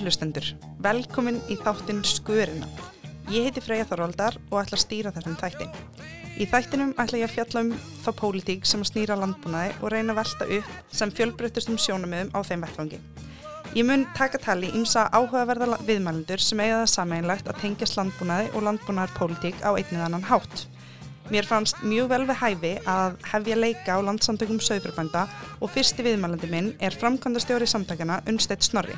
Kæri hlustendur, velkomin í þáttinn Skurina. Ég heiti Freyja Þorvaldar og ætla að stýra þessum þættin. Í þættinum ætla ég að fjalla um þá pólitík sem að snýra landbúnaði og reyna að velta upp sem fjölbreyttustum sjónumöðum á þeim vettfangi. Ég mun taka tali ímsa áhugaverða viðmælendur sem eiga það sameinlegt að tengjast landbúnaði og landbúnaðar pólitík á einnið annan hátt. Mér fannst mjög vel við hæfi að hefja leika á landsamtökum sögfrabænda og fyrsti viðmælandi minn er framkvæmdastjóri samtakana Unnsteitt Snorri.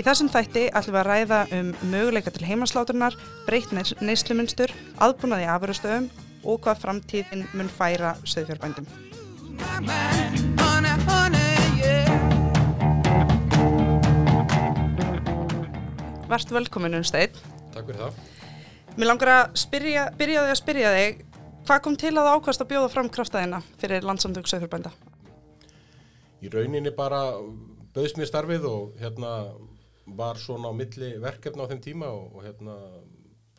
Í þessum þætti ætlum við að ræða um möguleika til heimasláturnar, breytt neyslumunstur, aðbúnaði afurustöðum og hvað framtíðin mun færa sögfrabændum. Verðt velkomin Unnsteitt. Takk fyrir það. Mér langar að spyrja, byrja að spyrja þig Hvað kom til að ákvæmst að bjóða fram kraftæðina fyrir landsamtök sögfurbænda? Í rauninni bara bauðst mér starfið og hérna var svona á milli verkefna á þeim tíma og, og hérna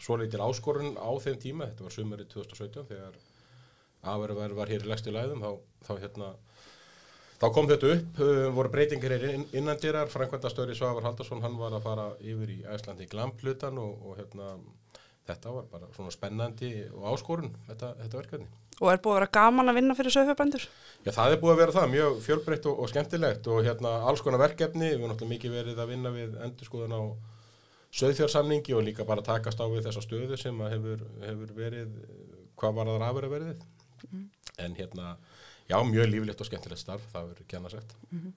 svo leitir áskorun á þeim tíma, þetta var sumari 2017 þegar aðverðar var hér í legstu læðum, þá, þá hérna þá kom þetta upp, uh, voru breytingir inn, innandýrar, Frankvæntastöri Svavar Haldarsson, hann var að fara yfir í Æslandi í Glamplutan og, og hérna þetta var bara svona spennandi og áskorun þetta, þetta verkefni. Og er búið að vera gaman að vinna fyrir sögfjörbændur? Já, það er búið að vera það, mjög fjölbreytt og, og skemmtilegt og hérna alls konar verkefni, við erum náttúrulega mikið verið að vinna við endurskóðan á sögfjörsamningi og líka bara takast á við þessa stöðu sem hefur, hefur verið, hvað var það aðverða verið? Mm. En hérna, já, mjög lífilegt og skemmtilegt starf, það verður eftir. Mm -hmm.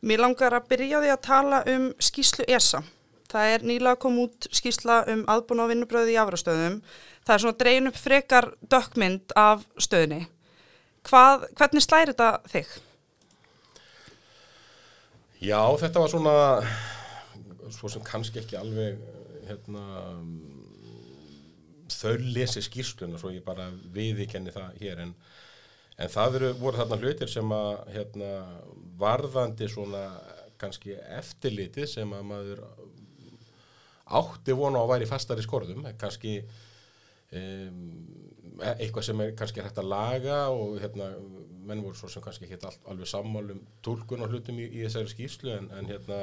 Mér langar að byrja því að tala um skýslu ESA Það er nýlega kom út skýrsla um aðbúna á vinnubröði í afrastöðum. Það er svona dreyin upp frekar dökkmynd af stöðni. Hvað, hvernig slæri þetta þig? Já, þetta var svona, svo sem kannski ekki alveg, hérna, þau lesi skýrsluna, svo ég bara viðikenni það hér, en, en það veru, voru þarna hlutir sem að, hérna, varðandi svona kannski eftirlitið sem að maður átti vonu að væri fastari skorðum kannski um, eitthvað sem er kannski hægt að laga og hérna menn voru svo sem kannski all, alveg sammálum tólkun og hlutum í, í þessari skýrslu en, en hérna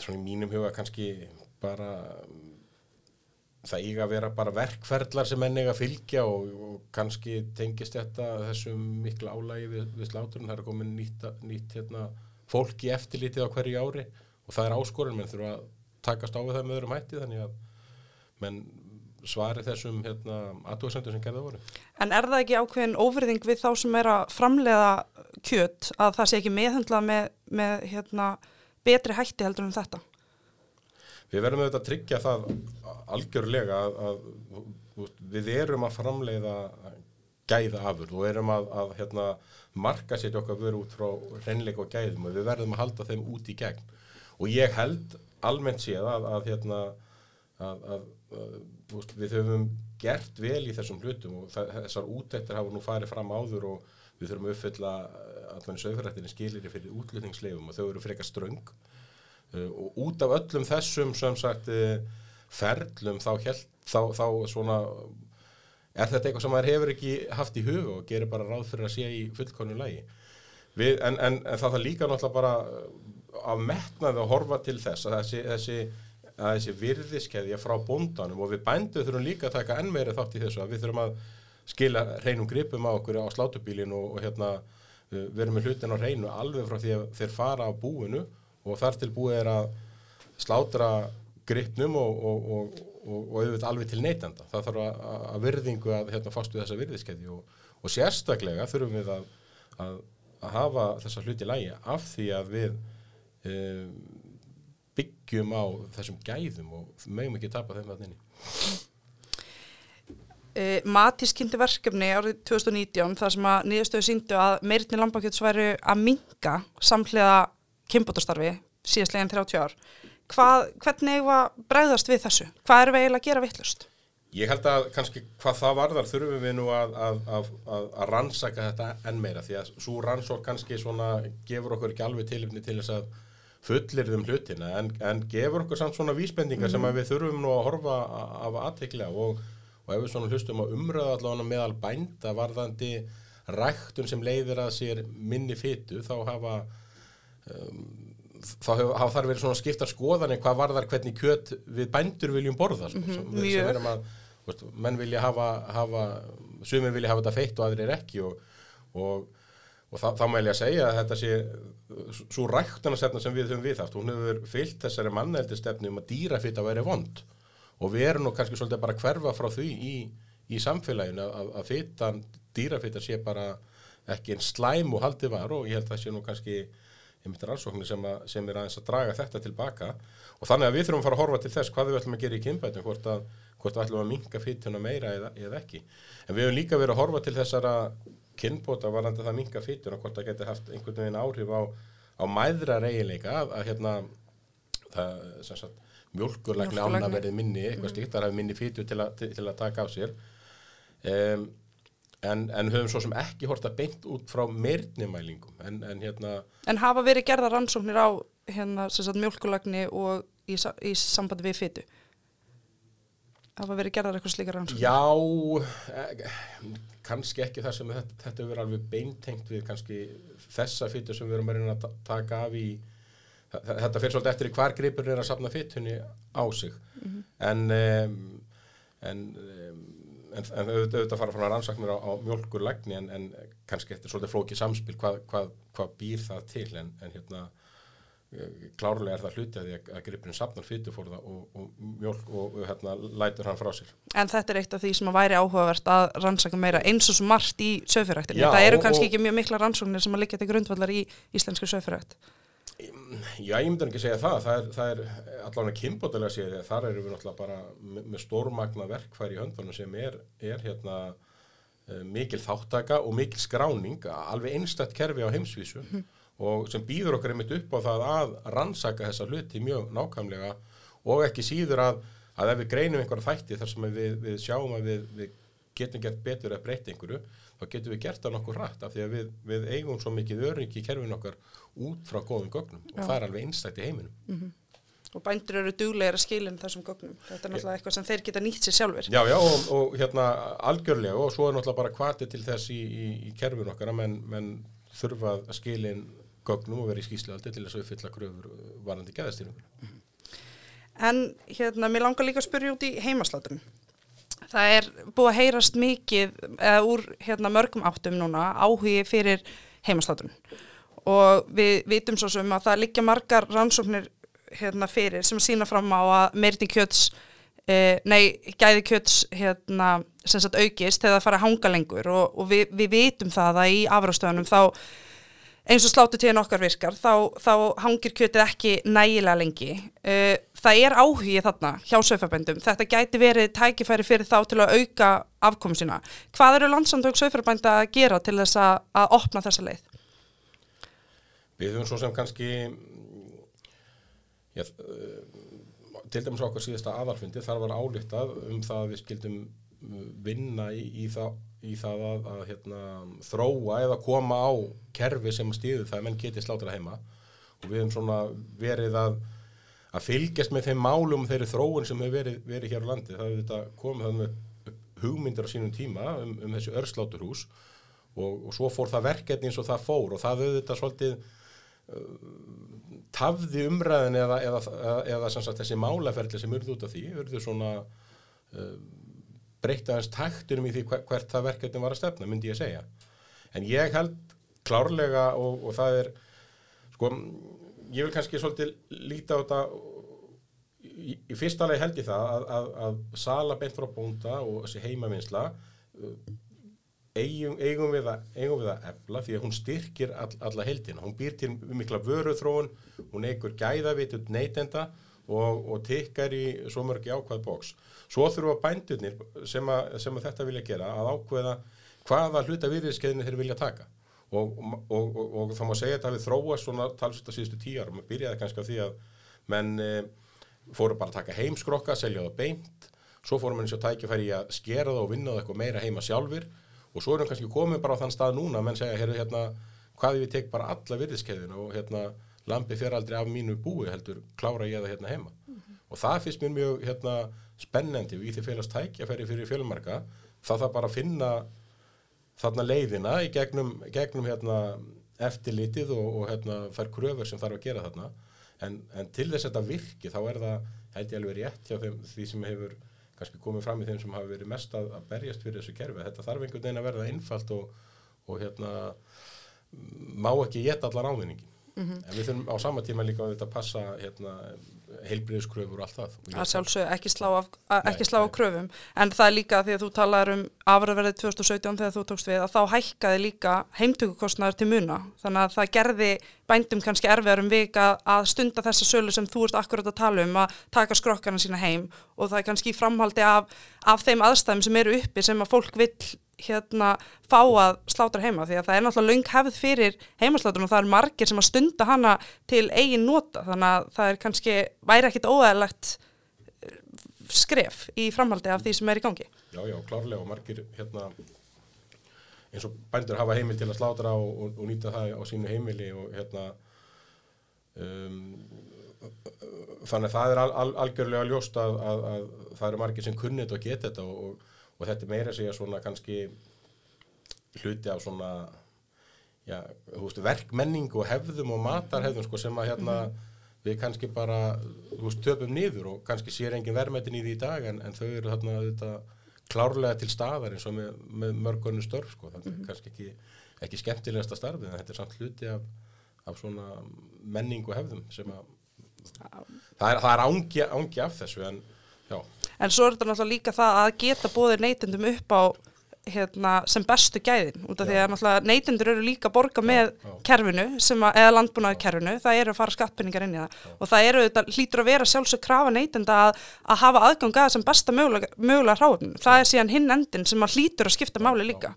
svona í mínum huga kannski bara það íga að vera bara verkferðlar sem menn eiga að fylgja og, og kannski tengist þetta þessum miklu álægi við, við sláturinn, það er komin nýtt, nýtt hérna, fólk í eftirlítið á hverju ári og það er áskorun, menn þurfa að takast á við það með öðrum hætti þannig að menn svari þessum hérna, aðtóðsendur sem gerða voru. En er það ekki ákveðin óverðing við þá sem er að framlega kjött að það sé ekki meðhendlað með, með hérna, betri hætti heldur en um þetta? Við verðum auðvitað að tryggja það algjörlega að, að við erum að framleiða gæða afur og erum að, að hérna, marka sér okkar vöru út frá reynleika og gæðum og við verðum að halda þeim út í gegn og ég held almennt séð að, að, hérna, að, að við höfum gert vel í þessum hlutum og þessar útæktir hafa nú farið fram áður og við þurfum að uppfylla allan sögurrættinni skilir fyrir útlutningsleifum og þau eru frekar ströng. Uh, og út af öllum þessum sem sagt uh, ferlum þá, held, þá, þá svona er þetta eitthvað sem maður hefur ekki haft í huga og gerir bara ráð fyrir að sé í fullkonu lægi en, en, en það þarf líka náttúrulega bara af metnaði að horfa til þess að þessi, þessi, að þessi virðiskeðja frá bóndanum og við bændu þurfum líka að taka enn meira þátt í þessu að við þurfum að skila reynum gripum á okkur á slátubílinu og, og hérna við erum með hlutin á reynu alveg frá því að þeir fara á búinu og þar til búið er að slátra gripnum og, og, og auðvitað alveg til neytenda. Það þarf að, að virðingu að hérna, fastu þessa virðiskeðju og sérstaklega þurfum við að, að, að hafa þessa hluti lægi af því að við byggjum á þessum gæðum og meðum ekki tapa þeim að þenni. Uh, Matís kynnti verkefni árið 2019 þar sem að nýðastöðu síndu að meirinni lambakjöts væri að minga samhliða kynbótastarfi síðastleginn 30 ár. Hvað, hvernig var bregðast við þessu? Hvað er við eiginlega að gera vittlust? Ég held að kannski hvað það varðar þurfum við nú að, að, að, að rannsaka þetta enn meira því að svo rannsók kannski svona gefur okkur ekki alveg tilifni til þess að fullir um hlutina en, en gefur okkur samt svona vísbendingar mm. sem við þurfum nú að horfa af aðtekla og, og ef við svona hlustum að umröða allavega meðal bænda varðandi ræktun sem leiðir að sér minni fytu þá hafa um, þá hafa þar verið svona skiptar skoðanir hvað varðar hvernig kjöt við bændur viljum borða sko, sem, sem mjög. erum að, veist, menn vilja hafa, hafa sumir vilja hafa þetta feitt og aðrir ekki og, og, og þá, þá mæli ég að segja að þetta sé svo ræktunarstefna sem við höfum viðhaft hún hefur fyllt þessari manneldistefni um að dýrafitt að vera vond. Og við erum nú kannski svolítið bara að hverfa frá því í, í samfélaginu að, að fytan, dýrafita sé bara ekki einn slæm og haldið var og ég held að það sé nú kannski einmitt rannsóknir sem, að, sem er aðeins að draga þetta tilbaka og þannig að við þurfum að fara að horfa til þess hvað við ætlum að gera í kynbætum hvort að, hvort við ætlum að minka fytuna meira eða, eða ekki. En við höfum líka verið að horfa til þessara kynbóta varandi það minka fytuna hvort það geti haft einhvern veginn áhrif á, á mæðra reyðileika að, að hérna það, sagt, mjölkurlækni ána verið minni, eitthvað slíkt, það hafi minni fytu til, að- til, til að taka á sér. Um, en, en höfum svo sem ekki horta beint út frá meirnimælingum en, en hérna En hafa verið gerða rannsóknir á hérna, sagt, mjölkulagni og í, í sambandi við fytu? Hafa verið gerðar eitthvað slíkar rannsóknir? Já, eh, kannski ekki það sem þetta, þetta verið alveg beintengt við kannski þessa fytu sem við erum að reyna að ta- taka af í þetta fyrir svolítið eftir í hvar gripur er að safna fytunni á sig en um, en, um, en, en auðvitað, fara frá rannsaknir á, á mjölkurlækni en, en kannski eftir svolítið flókið samspil hvað, hvað, hvað býr það til en, en hérna klárlega er það hluti að að, gripurinn safnar fytufórða og, og mjölk og, hérna lætur hann frá sér En þetta er eitt af því sem að væri áhugavert að rannsaka meira eins og svo margt í söfyræktinu. Já, Það eru og- kannski ekki mjög mikla rannsóknir sem að liggja til grundvallar í íslensku söfyrækt. Já, ég myndi ekki segja það. Það er, það er allavega kynbótilega að segja því að þar erum við náttúrulega bara með, með stórmagna verkfæri í höndunum sem er, er hérna eh, mikil þáttaka og mikil skráning, alveg einstætt kerfi á heimsvísu og sem býður okkur einmitt upp á það að rannsaka þessa hluti mjög nákvæmlega og ekki síður að, að ef við greinum einhverja þætti þar sem við, við sjáum að við, við getum gert betur að breyta einhverju, þá getum við gert það nokkuð rætt af því að við, við eigum svo mikið öryggi í kerfinu okkar út frá góðum gögnum og Já. það er alveg einstætt í heiminum. Og bændur eru duglegir að skilin þessum gögnum. Þetta er náttúrulega eitthvað sem þeir geta nýtt sér sjálfur. Já, já, og, og hérna algjörlega og svo er náttúrulega bara kvati til þess í, í, í kerfinu okkar að menn, menn þurfa að skilin gögnum og vera í skýslualdi til þess að uppfylla kröfur uh, varandi geðastýringur. En hérna, mér langar líka að spyrja út í heimasláturinn. Það er búið að heyrast mikið eða úr hérna, mörgum áttum núna áhugi fyrir heimasláturinn. Og við vitum svo sem að það liggja margar rannsóknir hérna, fyrir sem sína fram á að meirti kjöts, eh, nei, gæði kjöts hérna, sem sagt aukist þegar það fara að hanga lengur og, og við, við vitum það að í afrástöðunum þá eins og slátutíðin okkar virkar, þá, þá hangir kjötið ekki nægilega lengi. Uh, það er áhugi þarna hjá söfabændum. Þetta gæti verið tækifæri fyrir þá til að auka afkomu sína. Hvað eru landsandök söfabænda að gera til þess að, að opna þessa leið? Við höfum svo sem kannski já, uh, til dæmis okkar síðasta aðalfundi þar var álíktað um það að við skildum vinna í, í, það, í það að, að hérna, þróa eða koma á kerfi sem stýður það að menn geti slátra heima. Og við höfum svona verið að að fylgjast með þeim málum þeirri þróun sem hefur verið, verið hér á landi. Það hefur þetta komið þannig hugmyndir á sínum tíma um, um þessi örsláturhús og, og svo fór það verkefni eins og það fór og það hefur þetta svolítið tafði umræðin eða, eða, eða, eða sagt, þessi málaferli sem urðu út af því, urðu svona uh, breytta hans taktunum í því hver, hvert það verkefni var að stefna, myndi ég segja. En ég held klárlega og, og það er, sko, ég vil kannski svolítið líta á þetta, í, í fyrsta lagi held ég það að, að, að sala beint frá bónda og þessi heimavinsla uh, eigum, eigum, við að, að efla því að hún styrkir all, alla heldina. Hún býr til mikla vöruþróun, hún eigur gæðavitund neytenda og, og tikkar í svo mörg jákvæð bóks. Svo þurfa bændurnir sem, að, sem að þetta vilja gera að ákveða hvaða hluta viðriðskeiðinu þeir vilja taka. Og, og, og, og þá má segja þetta við þróast svona talsvist að síðustu tíu árum. Byrjaði kannski á því að menn e, fóru bara að taka heimskrokka, selja það beint, svo fóru menn eins og tækifæri að skera það og vinna það eitthvað meira heima sjálfur og svo erum kannski komið bara á þann stað núna menn segja, heyrðu hérna, hvað ef ég tek bara alla virðiskeiðina og hérna lampi fyrir aldrei af mínu búi heldur klára ég það hérna heima. Og það finnst mér mjög hérna spennandi við því félast tækjafæri fyrir fjölmarka það það bara finna þarna leiðina í gegnum, gegnum hérna eftirlitið og, og hérna þær kröfur sem þarf að gera þarna. En, en til þess að þetta virki þá er það held ég alveg rétt hjá þeim, því sem hefur kannski komið fram í þeim sem hafa verið mest að, að berjast fyrir þessu kerfi. Þetta þarf einhvern veginn að verða einfalt og, og hérna má ekki geta allar ávinningin en við þurfum á sama tíma líka að passa hérna, heilbriðskröfur og allt það. Að sjálfsög ekki slá, af, að, ekki slá á nei. kröfum. En það er líka því að þú talar um afræðverðið 2017 þegar þú tókst við að þá hækkaði líka heimtökukostnaður til muna. Þannig að það gerði bændum kannski erfiðar um vik að, stunda þessa sölu sem þú ert akkurat að tala um að taka skrokkarna sína heim. Og það er kannski framhaldi af, af þeim aðstæðum sem eru uppi sem að fólk vill hérna fá að slátra heima því að það er náttúrulega löng hefð fyrir heimaslátrun og það er margir sem að stunda hana til eigin nota þannig að það er kannski væri ekkit óæðilegt skref í framhaldi af því sem er í gangi. Já, já, klárlega og margir hérna eins og bændur hafa heimil til að slátra og, og, og nýta það á sínu heimili og hérna um, þannig að það er al, al, algjörlega ljóst að, að, að það eru margir sem kunnit og geta þetta og, og, þetta er meira að segja svona kannski hluti af svona já, þú veist, verkmenning og hefðum og matarhefðum sko, sem að hérna við kannski bara veist, töpum niður og kannski sér engin verðmættin í því í dag en, en þau eru þarna þetta klárlega til staðar eins og með, með mörgunum störf sko. þannig mm kannski ekki, ekki skemmtilegasta starfið en þetta er samt hluti af, af svona menning og hefðum sem að það er, það er ángi, ángi af þessu en já, En svo er þetta náttúrulega líka það að geta bóðir neytendum upp á hérna, sem bestu gæðin út af því að neytendur eru líka að borga með kerfinu að, eða landbúnaði kerfinu, það eru að fara skattpenningar inn í það. Og það eru þetta hlýtur að vera sjálfsög krafa neytenda að, að hafa aðgang að sem besta mögulega, mögulega hráfn það er síðan hinn endin sem að hlýtur að skipta máli líka.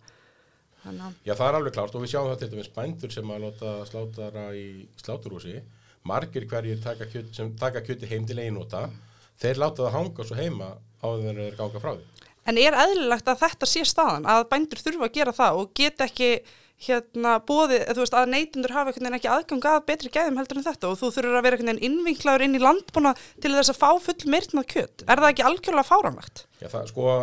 Já, það er alveg klárt. Og við sjáum til dæmis bændur sem að láta slátara í sláturhúsi. Margir hverjir taka kjöti heim til einnóta þeir láta það hanga svo heima áður en þeir ganga frá því En er eðlilegt að þetta sé staðan, að bændur þurfa að gera það og geta ekki hérna bóði, þú veist, að neytundur hafa einhvern veginn ekki aðgang að betri gæðum heldur en þetta og þú þurfur að vera einhvern veginn innvinklaður inn í landbúna til þess að fá full myrtnað kjött. Er það ekki algjörlega fáranlegt? Já, það, sko,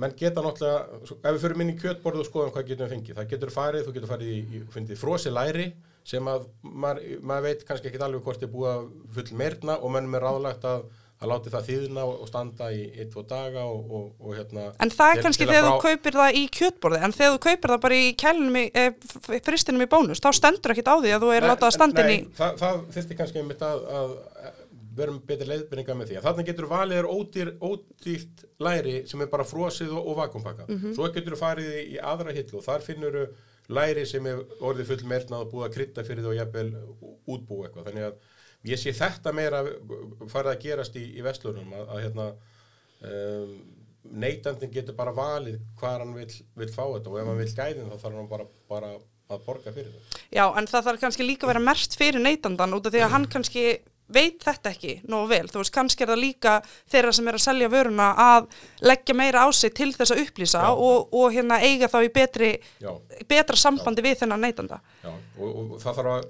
menn geta náttúrulega, sko, ef við fyrir minni kjötborðu og skoðum hvað getum við fengið, það getur farið, þú getur farið í, í frosi læri sem að maður, maður veit kannski ekki alveg hvort er búið að full meirna og mennum er ráðlagt að, að láti það þýðna og, standa í eitt, tvo daga og, og, og hérna. En það er kannski þegar þú frá- kaupir það í kjötborði, en þegar þú kaupir það bara í kælunum e, fristinum í bónus, þá stendur ekkit á því að þú er látað að standa inn í... Það, það þurfti kannski einmitt að, að vera með betri leiðbyrninga með því. að Þannig getur valið er ódýr, ódýrt læri sem er bara frosið og, og vakumpakka. Svo getur þú farið í, aðra hillu og þar finnur þú læri sem er orðið full meirnað og búið að krydda fyrir því og jafnvel útbúi eitthvað. Þannig að ég sé þetta meira farið að gerast í, í vestlunum að, að hérna um, neytandin getur bara valið hvað hann vil, vil fá þetta og ef hann vil gæðin þá þarf hann bara, bara að borga fyrir þetta. Já, en það þarf kannski líka að vera merst fyrir neytandan út af því að hann kannski veit þetta ekki nógu vel. Þú veist, kannski er það líka þeirra sem er að selja vöruna að leggja meira á sig til þess að upplýsa Já. og, og hérna eiga þá í betri, Já. betra sambandi við þennan neytanda. Já, og, og það þarf að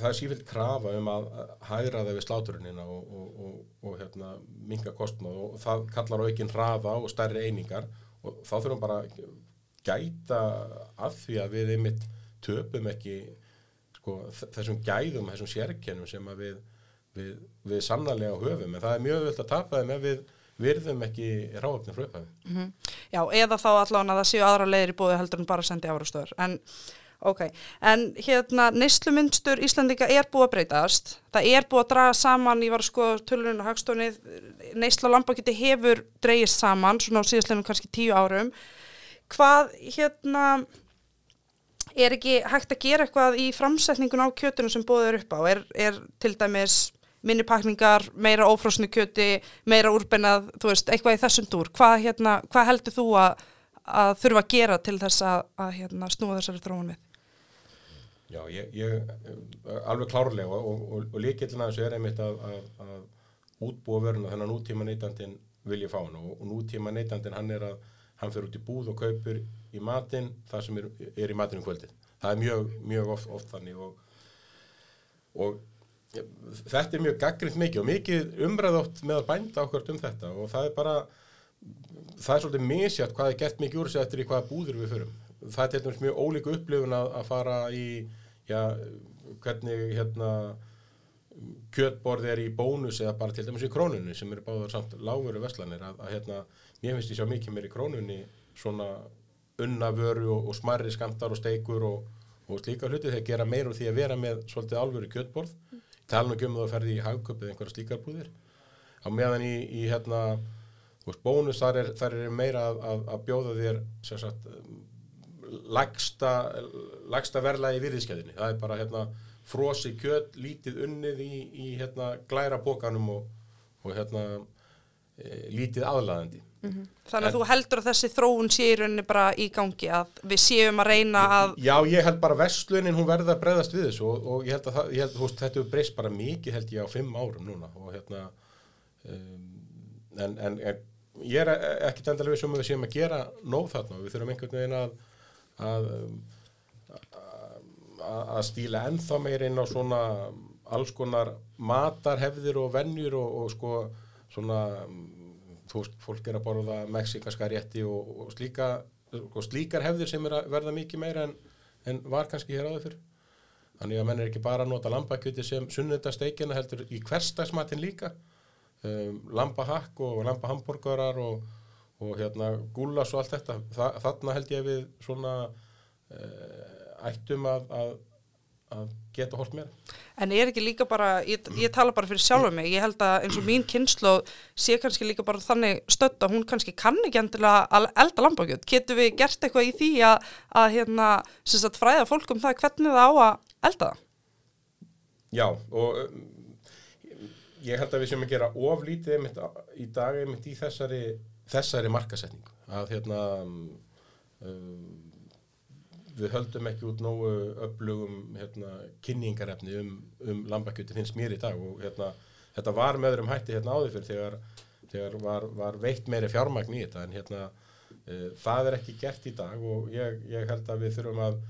það er sífilt krafa um að hægra það við sláturunina og, og, og, og hérna, minga kostnað og það kallar á aukinn hraða og stærri einingar og þá þurfum bara gæta af því að við einmitt töpum ekki sko, þessum gæðum, þessum sérkennum sem við, við, við sannarlega höfum, en það er mjög völd að tapa þeim ef við virðum ekki ráöfni fröpaði. Já, eða þá allavega að það séu aðra leiðir í bóði heldur en bara sendi árastöður. En, ok, en hérna neyslumundstur Íslandika er búið að breytast. Það er búið að draga saman, ég var að skoða tölunum og hagstónið, neysla lambakjöti hefur dreigist saman, svona á síðastlega kannski tíu árum. Hvað, hérna, er ekki hægt að gera eitthvað í framsetningun á kjötunum sem búið er upp á? Er, er til dæmis minni pakningar, meira ófrosnu kjöti, meira úrbennað, þú veist, eitthvað í þessum dúr. Hvað, hérna, hvað heldur þú að, að þurfa að gera til þess að, að hérna, snúa þessari þróun við? Já, ég, ég alveg klárlega og, og, og, og líkillina þessu er einmitt að, að, að útbúa vöruna þennan nútíma neytandin vilja fá hann og, og nútíma neytandin hann er að hann fyrir út í búð og kaupir í matinn það sem er, er í matinn um kvöldið. Það er mjög, mjög oft, oft þannig og, þetta er mjög gaggrind mikið og mikið umræð oft með að bænda okkur um þetta og það er bara það er svolítið misjátt hvað er gert mikið úr sig eftir í hvaða búður við förum. Það er til dæmis mjög ólíku upplifun að, að fara í, já, hvernig hérna kjötborð er í bónus eða bara til dæmis í krónunni sem eru báðar samt lágveru veslanir að, að hérna, mér finnst ég sjá mikið mér í krónunni svona unnavöru og, og smarri skamtar og steikur og, og slíka hluti. Þegar gera meir úr því að vera með svolítið alvöru kjötborð. Tala nú ekki um að ferði í hagköp eða einhverja slíkar búðir. Á meðan í, í hérna bónus þar er, þar er meira að, að, bjóða þér sagt lagsta, lagsta verla í virðiskeiðinni. Það er bara hérna frosi kjöt, lítið unnið í, í hérna glæra bókanum og, og hérna e, lítið aðlaðandi. Þannig að þú heldur að þessi þróun sé í rauninni bara í gangi að við séum að reyna að Já, ég held bara vestlunin, hún verði að breyðast við þessu og, og ég held að það, ég held, þú veist, þetta hefur breyst bara mikið held ég á fimm árum núna og hérna um, en, en, en ég er ekkit endalega við sem við séum að gera nóg þarna og við þurfum einhvern veginn að að, að, stíla ennþá meir inn á svona alls konar matarhefðir og vennjur og, og sko svona þú veist, fólk er að borða mexikanska rétti og, og slíka og slíkar hefðir sem er að verða mikið meira en, en var kannski hér áður fyrr. Þannig að menn er ekki bara að nota lambakjöti sem sunnundasteikina heldur í hverstagsmatin líka. Um, lambahakk og lambahambúrgarar og, og hérna gúlas og allt þetta Þa, þarna held ég við svona uh, ættum að, að, að geta hort meira En er ekki líka bara, ég, ég tala bara fyrir sjálfa mig, ég held að eins og mín kynslu sé kannski líka bara þannig stödd að hún kannski kann ekki endilega að elda lambakjöt. Getur við gert eitthvað í því að, að hérna, sem sagt, fræða fólk um það hvernig það á að elda það? Já, og um, ég held að við sem að gera oflítið í dag einmitt í þessari, þessari markasetningu að hérna um, við höldum ekki út nógu öflugum hérna, kynningarefni um, um lambakjöti finnst mér í dag og hérna, þetta var með öðrum hætti hérna áður fyrir þegar, þegar var, var veitt meiri fjármagn í þetta en hérna uh, það er ekki gert í dag og ég, ég held að við þurfum að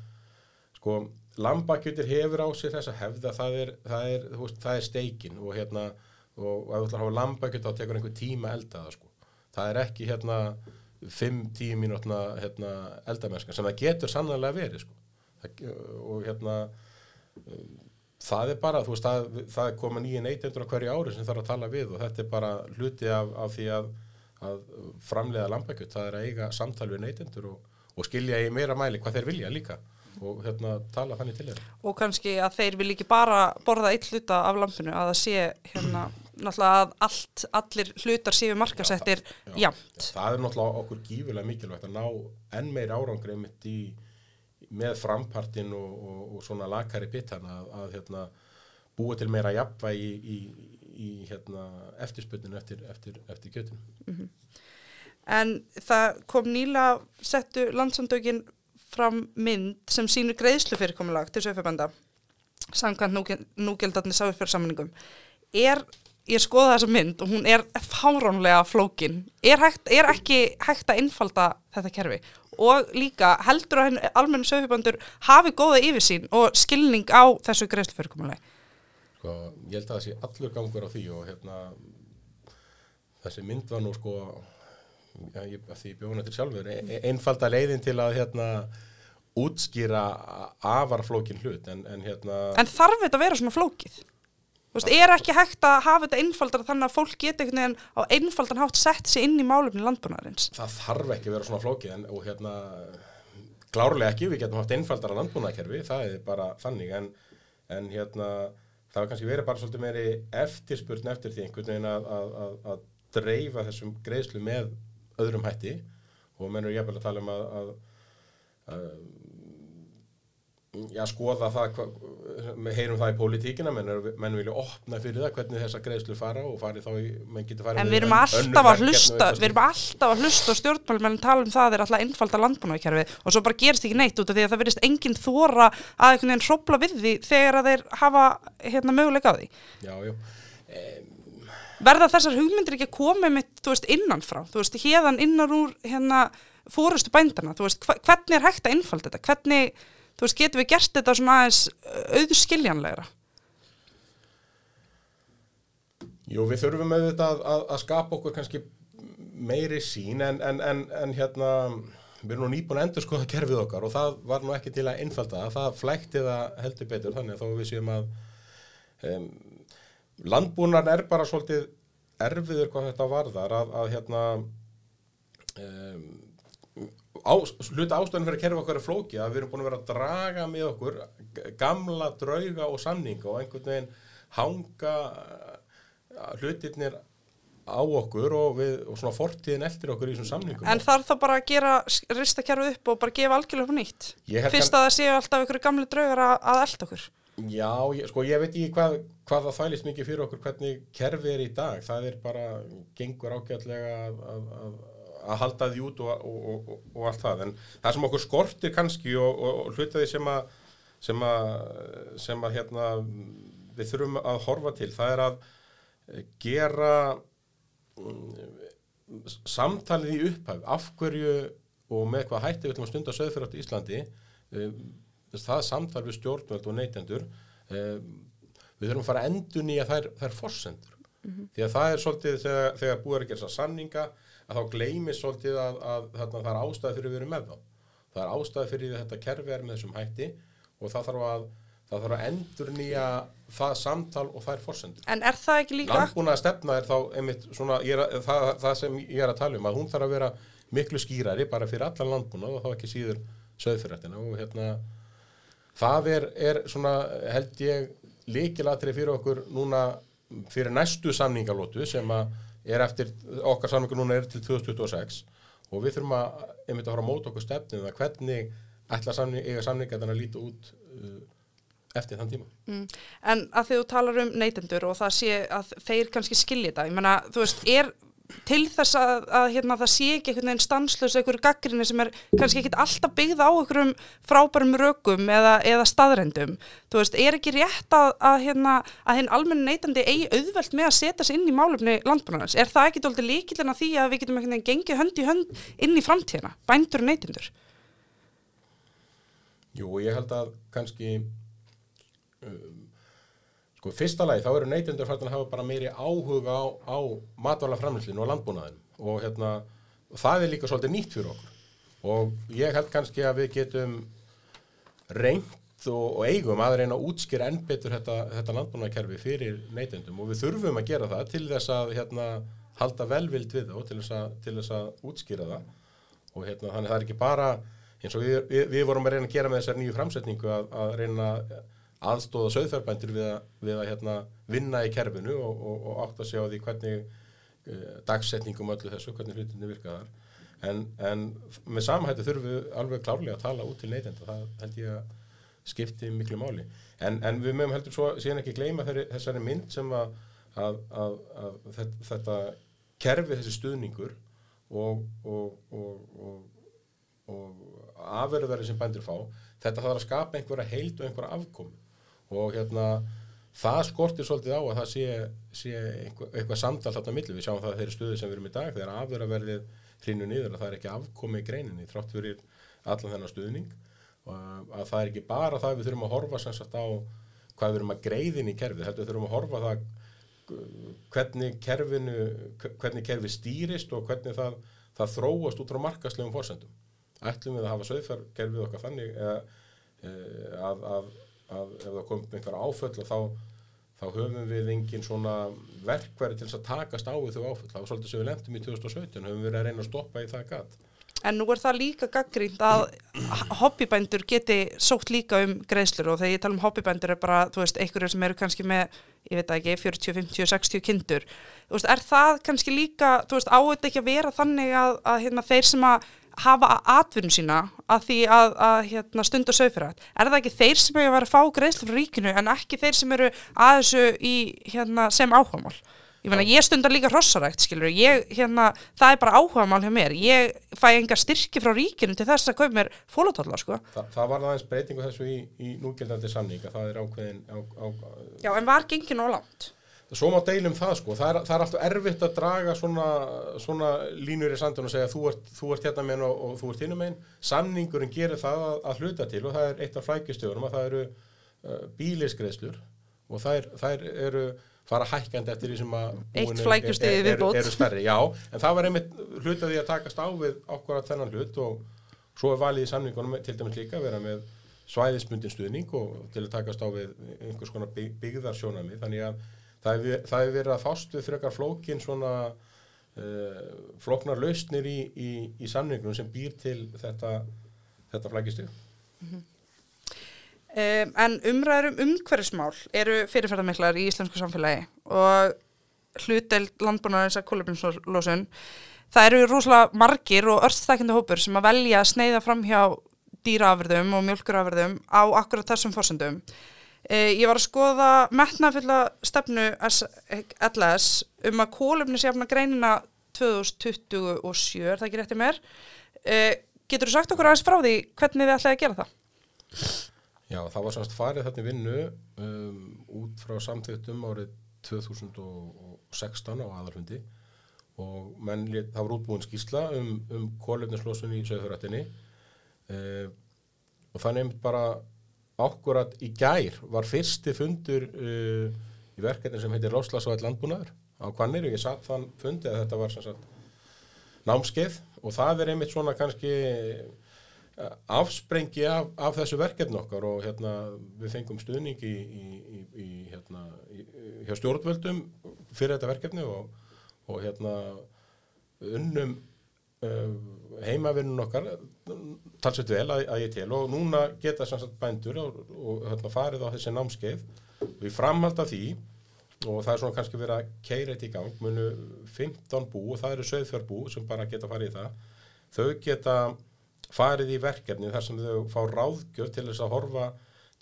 sko, lambakjötir hefur á sig þessa hefða, það er, það er, þú veist, það er steikin og hérna, og ef þú ætlar að hafa lambakjöt þá tekur einhver tíma að elda það, sko. Það er ekki, hérna, 5-10 mínútna, hérna, eldamenska, sem það getur sannlega verið, sko. Það, og hérna, það er bara, þú veist, það, það er koma nýja neytendur á hverju ári sem þarf að tala við og þetta er bara hluti af, af því að, að framleiða lambakjöt, það er að eiga samtal við neytendur og, og skilja í meira mæli hvað þeir vilja líka og hérna tala þannig til þeirra. Og kannski að þeir vil ekki bara borða eitt hluta af lampinu, að það sé hérna, náttúrulega að allt, allir hlutar séu markasettir Já, jamt. Það er náttúrulega okkur gífulega mikilvægt að ná enn meir árangri mitt í, með frampartin og, og, og svona lakari bitan að, að hérna, búa til meira jafnvægi í, í, í hérna, eftirspurninu eftir, eftir, eftir kjötinu. En það kom nýla settu landsandökin fram mynd sem sýnir greiðslu fyrirkomulag til sögfjörbanda samkvæmt núgjeldarni sáfjörsammeningum. Er, ég skoða þessa mynd og hún er fáránlega flókin. Er, hægt, er ekki hægt að innfalda þetta kerfi? Og líka heldur að almennu sögfjörbandur hafi góða yfirsýn og skilning á þessu greiðslu fyrirkomulagi? Sko, ég held að það sé allur gangur á því og hérna, þessi mynd var nú sko, já, ég, því bjóna til sjálfur, e, e- einfalda leiðin til að hérna, útskýra afarflókin hlut en, en hérna En þarf þetta að vera svona flókið? Þú veist, er ekki hægt að hafa þetta einfaldara þannig að fólk geti einhvern veginn á einfaldan hátt sett sig inn í málefni landbúnaðarins? það þarf ekki að vera svona flókið en, og hérna klárlega ekki, við getum haft einfaldara landbúnaðkerfi, það er bara þannig. En, en hérna það var kannski verið bara svolítið meiri eftirspurn eftir því einhvern veginn að, að, að, dreifa þessum greiðslu með öðrum hætti. Og menn eru jafnvel að tala um að, að já, skoða það heyrum það í pólitíkina menn, menn vilja opna fyrir það hvernig þessar greiðslu fara og fari þá í, menn getur farið En við erum alltaf að hlusta, við erum alltaf að hlusta og stjórnmálmenn tala um það að þeir alltaf einfalda landbúnaðarkerfið og svo bara gerist ekki neitt út af því að það verðist enginn þóra að einhvern veginn hrópla við því þegar að þeir hafa hérna möguleika á því. Já, já. Verða þessar hugmyndir ekki að koma með, þú veist, innanfrá, þú veist, hérðan innan úr hérna fórustu bændana, þú veist, hvernig er hægt að einfalda þetta, hvernig, þú veist, getum við gert þetta svona aðeins auðskiljanlegra? Jú, við þurfum auðvitað að, að, að skapa okkur kannski meiri sín en, en, en, en hérna, við erum nú nýbúin að endur skoða kerfið okkar og það var nú ekki til að innfalda það, það flækti það heldur betur þannig að þó við séum að um, landbúnar er bara svolítið erfiður hvað þetta varðar að, að hérna um, á, hluta ástæðan fyrir að kerfa okkar er flóki að við erum búin að vera að draga með okkur gamla drauga og samninga og einhvern veginn hanga uh, hlutirnir á okkur og, við, og svona fortíðin eftir okkur í þessum samningum En þarf það bara að gera, rista kerfið upp og bara gefa algjörlega upp nýtt? Fyrst að það séu alltaf ykkur gamli draugar að, að elda okkur. Já, ég, sko ég veit ekki hvað, hvað það þælist mikið fyrir okkur hvernig kerfið er í dag það er bara, gengur ágætlega að, að, að, að halda því út og, og, og, og allt það. En það sem okkur skortir kannski og hlutaði sem að sem að, sem að hérna, við þurfum að horfa til það er að gera um, samtalið í upphæf af hverju og með hvað hætti við til að stunda söðfyrir í Íslandi um, það samtal við stjórnvöld og neytendur um, við þurfum að fara endur nýja þær, þær forsendur. Mm -hmm. því að það er svolítið þegar, þegar búið að gera sanninga að þá gleymið svolítið að, að, að það er ástæði fyrir að vera með þá það er ástæði fyrir þetta kerfi er með þessum hætti og það þarf að það þarf að endur nýja það samtal og það er fórsendur. En er það ekki líka... Landbúna stefna er þá einmitt svona, er, það, það sem ég er að tala um, að hún þarf að vera miklu skýrari bara fyrir allan landbúna og þá ekki síður söðfyrirrættina og hérna það er, er svona held ég líkilatri fyrir okkur núna fyrir næstu samningalótu sem að er eftir, okkar samningu núna er til 2026 og við þurfum að einmitt að fara að móta okkur stefnið að hvernig ætla samning, eiga samninga að líta út uh, eftir þann tíma. Mm. En að þú talar um neytendur og það sé að þeir kannski skilja þetta, ég menna, þú veist, er til þess að, að hérna, það sé ekki einhvern veginn stanslös einhverju gaggrinni sem er kannski ekki alltaf byggð á einhverjum frábærum rökum eða, eða staðrendum þú veist, er ekki rétt að, að hérna, að hinn almenni neytandi eigi auðvelt með að setja sig inn í málumni landbúinans er það ekki doldið líkilina því að við getum einhvern veginn gengið hönd í hönd inn í framtíðina, bændur og neytendur? Jú, ég held að kannski um, sko fyrsta lagi þá eru neytundur fært að hafa bara meiri áhuga á, á matvælaframlýslinu og landbúnaðin og hérna það er líka svolítið nýtt fyrir okkur. Og ég held kannski að við getum reynd og, og eigum að reyna að útskýra enn betur þetta, þetta landbúnaðkerfi fyrir neytundum og við þurfum að gera það til þess að hérna, halda velvild við það og til þess að, til þess að útskýra það. Og hérna þannig það er ekki bara eins og við, við, við vorum að reyna að gera með þessar nýju framsetningu að, að reyna aðstóða söðfærbændir við að, við að hérna, vinna í kerfinu og, og, og átt að sjá því hvernig uh, dagsetningum öllu þessu, hvernig hlutinni virkaðar en, en með samhættu þurfum við alveg klárlega að tala út til neytenda. Það held ég að skipti miklu máli. En, en við mögum heldur svo síðan ekki gleyma þeirri, þessari mynd sem að, að, að, þetta, kerfi þessi stuðningur og, og afverðverði sem bændir fá þetta þarf að skapa einhverja heild og einhverja afkomi og hérna það skortir svolítið á að það sé, sé eitthvað, eitthvað samtal þarna millir, við sjáum það þeirri stuði sem við erum í dag, þegar afverðaverðið hrinu niður að það er ekki afkomi í greininni þrátt fyrir allan þennan stuðning. Að það er ekki bara það við þurfum að horfa sannsagt á hvað við erum að greiðin í kerfið, við þurfum að horfa það hvernig kerfinu hvernig kerfið stýrist og hvernig það, það þróast út frá markaslegum fórsendum ætlum við að hafa söðferðkerfið okkar þannig að, að, að ef það komið með einhverja áföll þá, þá höfum við engin svona verkverði til að takast á þau áföll. Það var svolítið sem við lendum í 2017, höfum við að reyna að stoppa í það gatt. En nú er það líka gaggrínt að hobbybændur geti sótt líka um greiðslur og þegar ég tala um hobbybændur er bara, þú veist, einhverjum sem eru kannski með, ég veit ekki, 40, 50, 60 kindur. Þú veist, er það kannski líka, þú veist, áður ekki að vera þannig að, að hérna, þeir sem að hafa atvinnum sína að því að, að hérna, stunda sögfyrir er það ekki þeir sem eru að vera að fá greiðslu frá ríkinu en ekki þeir sem eru að þessu í, hérna, sem áhugamál? Ég, mena, ég stundar líka hrossarækt ég, hérna, það er bara áhugamál hjá mér. Ég fæ enga styrki frá ríkinu til þess að kaupa mér fólótalla sko. Þa, það var aðeins breytingu þessu í, í núgildandi samning það er ákveðin á, á, Já en var gengin og langt Svo má deilum það sko, það er, það er alltaf erfitt að draga svona, svona línur í sandun og segja þú ert, þú ert hérna meginn og, og þú ert hinnum meginn. Samningurinn gerir það að, að hluta til og það er eitt af flækjustöðunum að það eru uh, bíliskreðslur og það, það eru fara hækkandi eftir því sem að eitt flækjustöði er, er, eru stærri. Já, en það var einmitt hlutaði að takast á við okkur að þennan hlut og svo er valið í samningunum til dæmis líka að vera með svæðismundin stuðning og til að takast á við einhvers konar byggðarsjónami þannig að það hefur verið að fást við frekar flókin svona uh, flóknar lausnir í, í, í samningunum sem býr til þetta, þetta flækistu. Um, en umræður um umhverfismál eru fyrirferðarmiklar í íslensku samfélagi og hluteld landbúnaðins að kólubrinslosun. Það eru rosalega margir og örstþækjandi hópur sem að velja að sneiða fram hjá dýraafyrðum og mjölkurafyrðum á akkurat þessum fórsendum. Uh, ég var að skoða metnafulla stefnu LS um að kólumnisjafna greinina 2027, er það ekki réttið mér? Uh, getur þú sagt okkur aðeins frá því hvernig þið ætlaði að gera það? Já, það var semst farið þetta vinnu um, út frá samþjóttum árið 2016 á aðalhundi og menn, það var útbúin skýsla um, um kólefnislósun í söðurættinni uh, og það nefnt bara ákkurat í gær var fyrsti fundur uh, í verkefni sem heitir Róslagsvæð landbúnaður. Á Hvannir og ég satt þann fundi að þetta var sagt námskeið. Og það er einmitt svona kannski eh, afsprengi af, af þessu verkefni okkar. Og hérna við fengum stuðning í, í, í, hérna hjá stjórnvöldum fyrir þetta verkefni. Og, og hérna unnum uh, heimavinnun okkar talsett vel að, að ég tel. Og núna geta sem sagt bændur og, og hérna farið á þessi námskeið. Og í framhald af því og það er svona kannski verið að keira þetta í gang munu 15 bú og það eru söðfjörbú sem bara geta farið í það. Þau geta farið í verkefni þar sem þau fá ráðgjöf til þess að horfa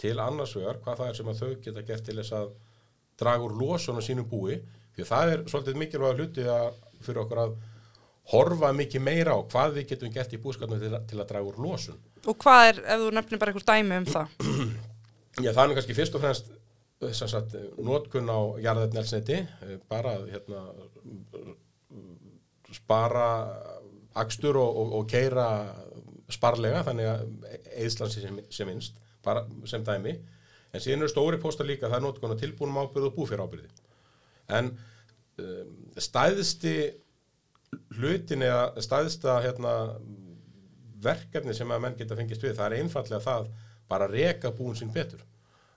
til annars vegar hvað það er sem þau geta gert til þess að draga úr losun á sínum búi. Því að það er svolítið mikilvæg hluti að, fyrir okkur að horfa mikið meira á hvað við getum gert í búskapnum til, til að draga úr losun Og hvað er, ef þú nefnir bara einhver dæmi um það? Já, það er kannski fyrst og fremst sem sagt, notkun á jarðefnelsneti, bara að, hérna, spara akstur og, og, og keira sparlega, þannig að eðslan sem, sem minnst, bara sem dæmi. En síðan eru stóri póstar líka, það er notkun á tilbúnum ábyrðu og búfér ábyrði. En um, stæðsti hlutin eða stæðsta hérna, verkefni sem að menn geta fengist við, það er einfallega það bara að reka búin sín betur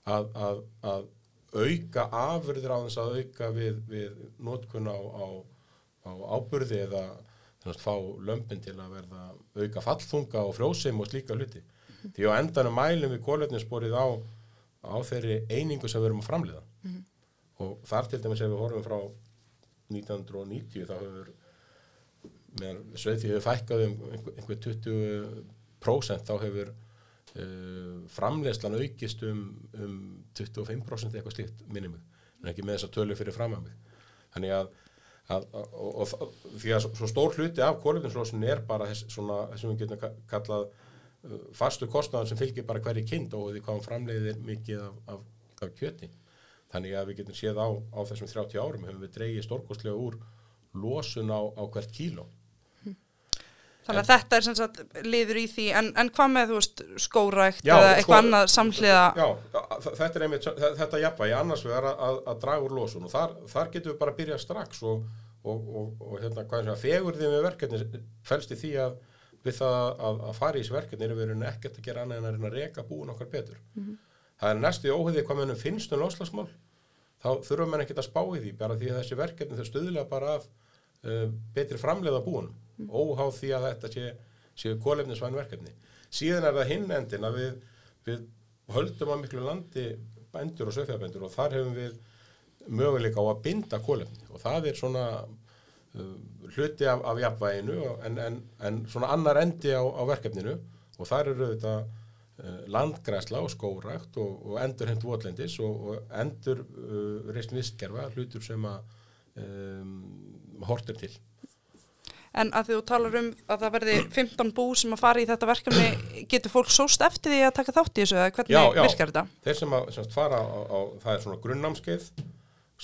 að, að, að auka afurðir á þess að auka við, við notkun á, á, á áburði eða þannig, fá lömpin til að verða auka fallþunga og frjósum og slíka hluti. Því á endanum mælum við kólefnisborið á, á þeirri einingu sem við erum að framleiða. Og þar til dæmis ef við horfum frá 1990 þá hefur meðan sveiði hefur fækkað um einhver, einhver 20% þá hefur uh, framleiðslan aukist um, um 25% eitthvað slíkt minnum en ekki með þess að tölu fyrir fram að mig þannig að, að, að og, og, og, því að svo stór hluti af kólefninslosun er bara þess, svona, þess að við getum ka- kallað uh, fastu kostnaðan sem fylgir bara hverju kind og því hvað hann framleiðir mikið af, af, af kjöti. Þannig að við getum séð á, á þessum 30 árum hefum við dreigið stórkostlega úr losun á, á hvert kíló Þannig að þetta er sem sagt liður í því, en, en hvað með, þú veist, skórækt Já, eða sko- eitthvað annað samhliða? Já, þetta er einmitt, þetta jafnvægi. Annars vegar að, að, að draga úr losun. Og þar, þar getum við bara að byrja strax og, og, og, og hérna, hvað er það, fegurði með verkefni felst í því að við það að, að fara í þessi verkefni erum við rauninni ekkert að gera annað en að reyna að reka búin okkar betur. Það er næstu í óhugði hvað mönnum finnst um lofslagsmál, þá þurfum menn ekkert að spá í því, bara því að þessi verkefni þau stuðlega bara af uh, betri framleiða búin, óháð því að þetta sé, séu kólefnisvæn verkefni. Síðan er það hinn endin að við, við höldum að miklu landi bændur og söfjabændur og þar hefum við möguleika á að binda kólefni og það er svona uh, hluti af, af jafnvæginu en, en, en svona annar endi á, á verkefninu og þar eru þetta uh, landgræsla og skórækt og, og endurheimt votlendis og, og endur uh, reist vistgerfa hlutur sem að um, hortir til. En að þú talar um að það verði 15 bú sem að fara í þetta verkefni, getur fólk sóst eftir því að taka þátt í þessu hvernig Já, já. virkar þetta? Þeir sem að sem sagt, fara á, á, það er svona grunnnámskeið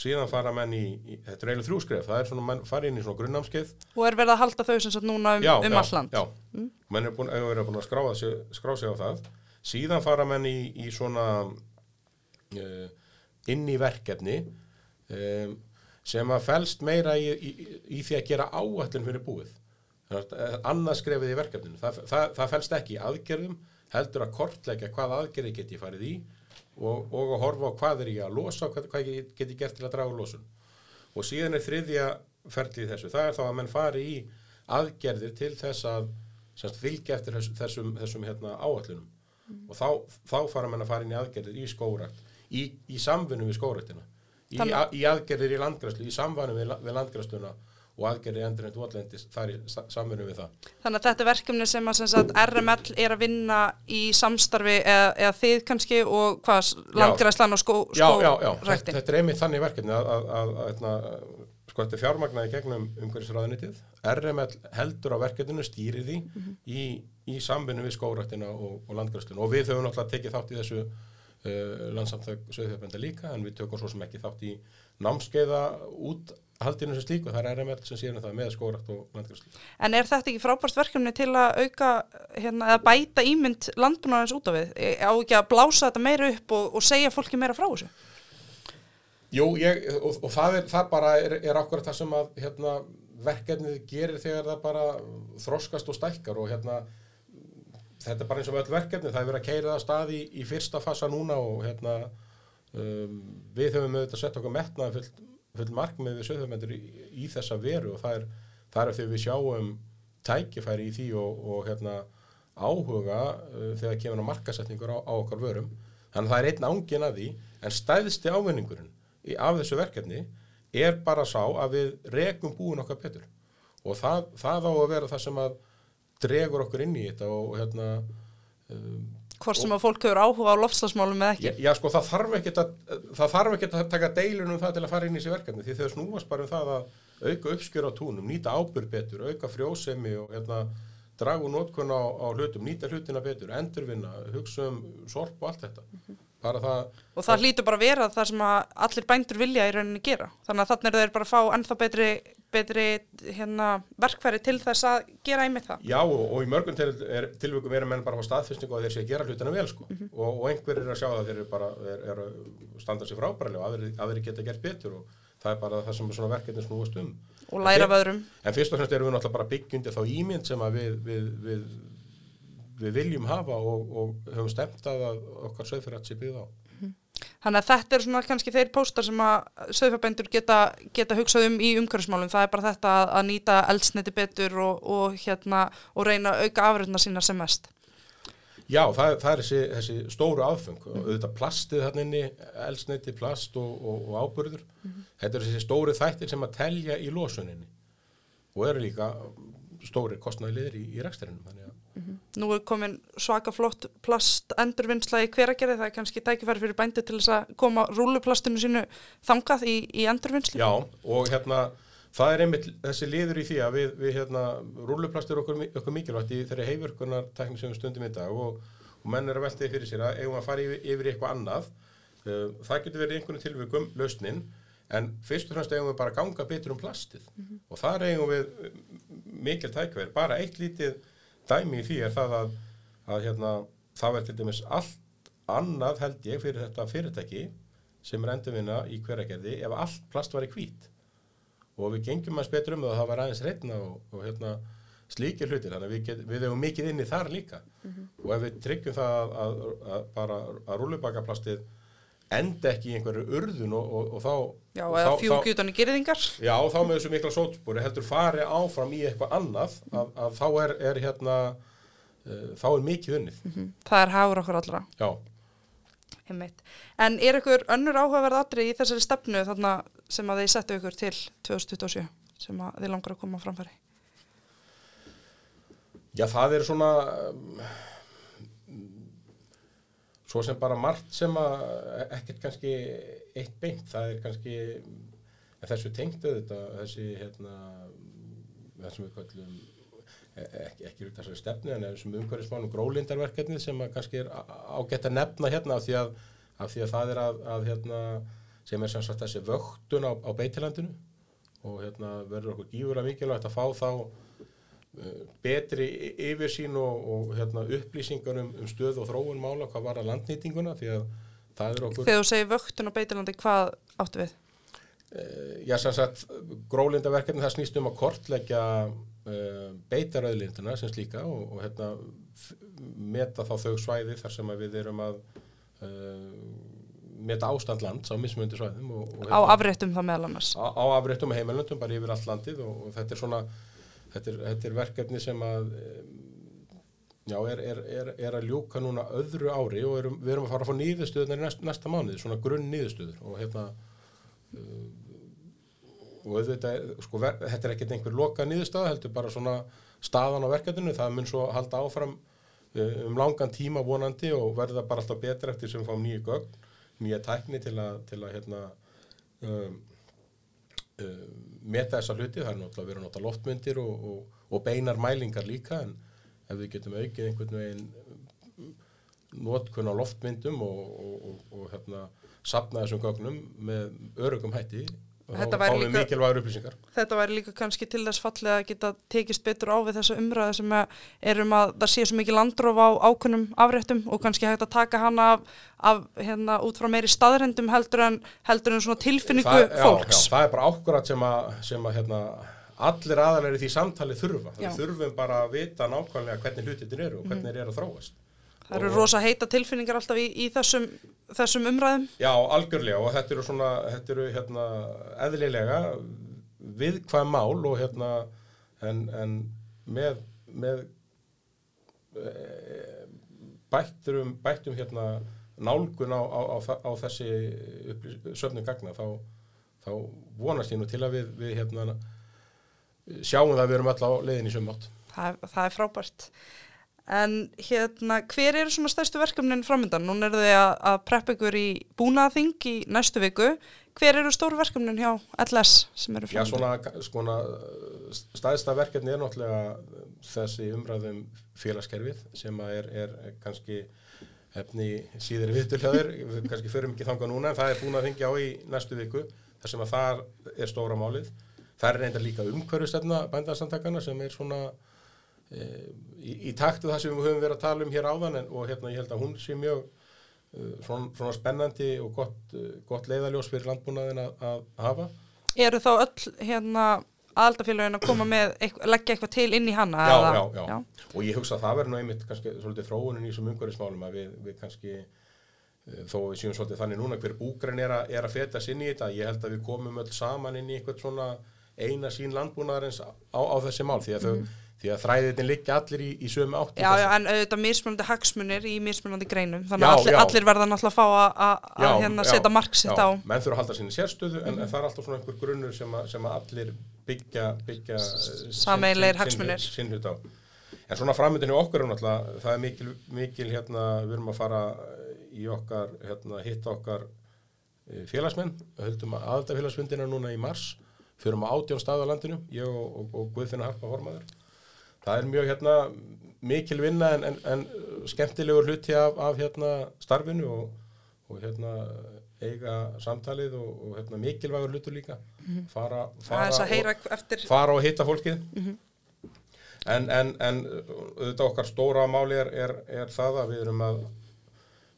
síðan fara menn í, í þetta er eiginlega þrjú skref, það er svona menn fara inn í svona grunnnámskeið Og er verið að halda þau sem sagt núna um, já, um já, all land? Já, menn er búin, verið búin að skráða sig, skrá sig á það. Síðan fara menn í, í svona uh, inn í verkefni um, sem að felst meira í, í, í því að gera áætlun fyrir búið. Þannig að annað skrefið í verkefninu. Það, það, það felst ekki í aðgerðum, heldur að kortleggja hvað aðgerði geti farið í og, og að horfa á hvað er ég að losa og hvað, hvað get, get ég gert til að draga losun og síðan er þriðja ferlið þessu, það er þá að menn fari í aðgerðir til þess að fylgja eftir þessum, þessum, þessum hérna, áallunum og þá, þá fara menn að fara inn í aðgerðir í skórakt í, í samfunum við skóraktina í, í aðgerðir í landgræslu í samfunum við, við landgræsluna og aðgerðir í endurinn votlendis þar í sa- samfunum við það. Þannig að þetta er verkefni sem að sem sagt, RML er að vinna í samstarfi eða, eða þið kannski og hvað, landgræslan og skó, já, já, já, þetta, skóræktin. þetta er einmitt þannig verkefni að, að, að, að, sko þetta er fjármagnaði gegnum umhverfisraðunitið RML heldur á verkefninu, stýrir því í, í samvinnu við skóraktina og, og landgræslun og við höfum náttúrulega tekið þátt í þessu uh, landsamtök sögðjöfbenda líka en við tökum svo sem ekki þátt í námskeiða út haldinu sem slíku, það er RML sem sér um það með skórakt og landgræslu. En er þetta ekki frábært verkefni til að auka hérna, eða bæta ímynd landbúnaðins út á við? E- Á ekki að blása þetta meira upp og, og segja fólki meira frá þessu? Jú, ég, og, og það, er, það bara er, er akkurat það sem að hérna, verkefnið gerir þegar það bara þroskast og stækkar og hérna þetta er bara eins og öll verkefni, það er verið að keira það stað í, í fyrsta fasa núna og hérna um, við höfum auðvitað sett okkur metnaði full, full markmið við söðumendur í, í þessa veru og það er, það er þegar við sjáum tækifæri í því og, og hérna áhuga uh, þegar kemur markasetningur á, á okkar vörum. Þannig að það er einn ángin að því en stæðsti ávinningurinn af þessu verkefni er bara sá að við rekum búin okkar betur. Og það, það á að vera það sem að dregur okkur inn í þetta og hérna um, Hvort sem að fólk hefur áhuga á lofslagsmálum eða ekki? Já, já, sko, það þarf ekkert að, það þarf ekkert að taka deilun um það til að fara inn í þessi verkefni því þau snúast bara um það að auka uppskjör á túnum, nýta ábyrg betur, auka frjósemi og hérna, draga úr notkun á, á hlutum, nýta hlutina betur, endurvinna, hugsa um sorp og allt þetta. Bara það, Og það hlýtur bara að vera það sem allir bændur vilja í rauninni gera. Þannig að þannig er þeir bara að fá ennþá betri, betri hérna, verkfæri til þess að gera einmitt það. já, og, og í mörgum til, er, tilvökum eru menn bara á staðfestningu að þeir sé að gera hlutina vel, sko. og, og einhver er að sjá að þeir eru bara, er, er að standa sér frábærlega og aðrir geta gert betur og það er bara það sem svona verkefni snúast um. Og læra af öðrum. En fyrst og fremst erum við náttúrulega bara byggjandi þá ímynd sem að við, við, við, við viljum hafa og, og höfum stemt að okkar söðfyrir sé byggð á. Þannig að þetta er svona kannski þeir póstar sem að söðfabændur geta, geta hugsað um í umhverfismálum. Það er bara þetta að, að nýta eldsneti betur og, og, hérna, og reyna að auka afröðna sína sem mest. Já, það, það er þessi, þessi stóru aðfeng, auðvitað plastið þarna inni, eldsneiti, plast og, ábyrður. Þetta er þessi stóru þættir sem að telja í losuninni og eru líka stóri kostnæðilegir í, í reksturinnum. Nú er komin svaka flott plast endurvinnsla í hveragerði. Það er kannski tækifæri fyrir bændur til þess að koma rúluplastinu sínu þangað í, í endurvinnslu. Já, og hérna það er einmitt þessi liður í því að við, við hérna, rúlluplast er okkur, okkur mikilvægt í þeirri heifurkunar tekni sem við stundum í dag og, og menn er að veltaði fyrir sér að eigum að fara yfir, yfir eitthvað annað uh, það getur verið einhvern tilvikum lausnin en fyrst og fremst eigum við bara að ganga betur um plastið og þar eigum við mikil tækverð, bara eitt lítið dæmi í því er það að, að hérna, það verður til dæmis allt annað held ég fyrir þetta fyrirtæki sem er endurvinna í hveragerði ef allt plast var í hvít. Og við gengjum aðeins betur um að það var aðeins reyna og, og hérna slíkir hlutir, þannig að við, get, við hefum mikið inni þar líka. Og ef við tryggjum það að, að, að bara að rúllubakaplastið enda ekki í einhverju urðun og, og, og þá Já, eða í gerðingar. Já, þá með þessu mikla sótspúri heldur fari áfram í eitthvað annað að, að þá er, er hérna uh, þá er mikið unnið Það er hagur okkur allra. Já, Einmitt. En er ykkur önnur áhugaverð atrið í þessari stefnu þarna sem að þið settu ykkur til 2027 sem að þið langar að koma framfæri? Já, það er svona svo sem bara margt sem að ekkert kannski eitt beint, það er kannski þessu tengdu þetta þessi hérna þessum við kallum e- ekki, ekki út þessari stefnu en þessum umhverfismánum grólindarverkefni sem að kannski er ágætt að nefna hérna af því að, af því að það er að, að hérna, sem er sem sagt þessi vöktun á, á beitilandinu og hérna verður okkur gífurlega mikilvægt að fá þá betri y- yfirsýn og, og hérna, upplýsingar um, um stöð og þróun mála hvað var að landnýtinguna því að það er okkur Þegar þú segir vöktun á beitilandi, hvað áttu við? uh, já sem sagt grólindaverkefni það snýst um að kortleggja uh, beitaröðlinduna sem slíka og, og hérna meta þá þau svæði þar sem við erum að uh, meta ástand lands á mismöndi svæðum og, og á afréttum það meðal annars á, á afréttum og heimilöndum bara yfir allt landið og, og þetta er svona þetta þetta er verkefni sem að já, er, er, er, að ljúka núna öðru ári og erum, við erum að fara að fá nýðustöðunar í næsta, næsta mánuði, svona grunn nýðustöður og hérna uh, og auðvitað, er, sko, ver, þetta er ekkert einhver loka nýðustöða, heldur bara svona staðan á verkefninu, það mun svo halda áfram uh, um langan tíma vonandi og verða bara alltaf betra eftir sem fáum nýju gögn, nýja tækni til að, til að hérna um, um, meta þessa hluti, það er náttúrulega verið að nota loftmyndir og, og, og beinar mælingar líka en ef við getum aukið einhvern veginn notkun á loftmyndum og, og, hérna sapna þessum gögnum með örugum hætti Þetta væri líka- þetta væri líka kannski til þess fallið að geta tekist betur á við þessa umræðu sem erum að það sé svo mikið landróf á ákunnum afréttum og kannski hægt að taka hana af, af hérna út frá meiri staðrendum heldur en, heldur en tilfinningu það, fólks. Já, já, það er bara ákvörðat sem að, sem að hérna, allir aðalegir í því samtali þurfa. Já. Þurfum bara að vita nákvæmlega hvernig hlutin eru og hvernig þeir eru að þróast. Það eru rosa heita tilfinningar alltaf í, í þessum, þessum umræðum. Já, algjörlega og þetta eru svona, þetta eru hérna eðlilega viðkvæm mál og hérna en, en með, með e, bættum, bættum hérna nálgun á, á, á, á þessi söfnum gagna þá, þá vonast ég nú til að við, við hérna sjáum það að við erum öll á leiðin í sömátt. Það, það er frábært. En hérna, hver eru svona stærstu verkefnin framöndan? Nún eru þið að, að preppa ykkur í búnaðing í næstu viku. Hver eru stóru verkefnin hjá LS sem eru Já, framöndan? svona, svona staðista verkefni er náttúrulega þessi umræðum félagskerfið sem er, er kannski efni síðri viðtöljæður, við kannski förum ekki þangað núna en það er búin að þingja á í næstu viku þar sem að þar er stóra málið. Það er reynda líka umhverfistefna bændarsamtakana sem er svona í, í taktu það sem við höfum verið að tala um hér áðan en, og hérna ég held að hún sé mjög uh, svona, svona spennandi og gott, uh, gott leiðaljós fyrir landbúnaðin að, að hafa. Eru þá öll hérna aðaldafélagin að koma með, eitthvað, leggja eitthvað til inn í hana? já, eða? já, já, og ég hugsa að það verður nú einmitt kannski svolítið þróunin í þessum umhverfismálum að við, við kannski eh, þó að við séum svolítið þannig núna hver búgræn er, er að feta sinni í þetta ég held að við komum öll saman inn í eitthvað svona eina sín landbúnaðarins á, á þessi mál því að, mm. Því að þræðitin liggja allir í, í sömu átt Já, já, en auðvitað mismunandi hagsmunir í mismunandi greinum. Þannig Já, að allir, já. allir verða náttúrulega að fá að- Já, hérna já, setja mark sitt já, á. menn þurfa að halda sinni sérstöðu en, en það er alltaf svona einhver grunnur sem, að, sem að allir byggja, byggja eh, sinn- hagsmunir. sinn hlut á en svona framöndinu okkur er náttúrulega það er mikil, mikil hérna við erum að fara í okkar hérna, hitta okkar eh, félagsmenn höldum að aðaldafélagsfundina núna í mars förum á átján stað á landinu ég og, og, og Guðfinna Harpa Hormaður það er mjög hérna mikil vinna en, en, en skemmtilegur hluti af, af hérna starfinu og, og hérna eiga samtalið og, og hérna mikilvægur hlutur líka. Fara, Það fara, að og, eftir, fara og hitta fólkið. En, en, en auðvitað okkar stóra máli er, er, er það að við erum að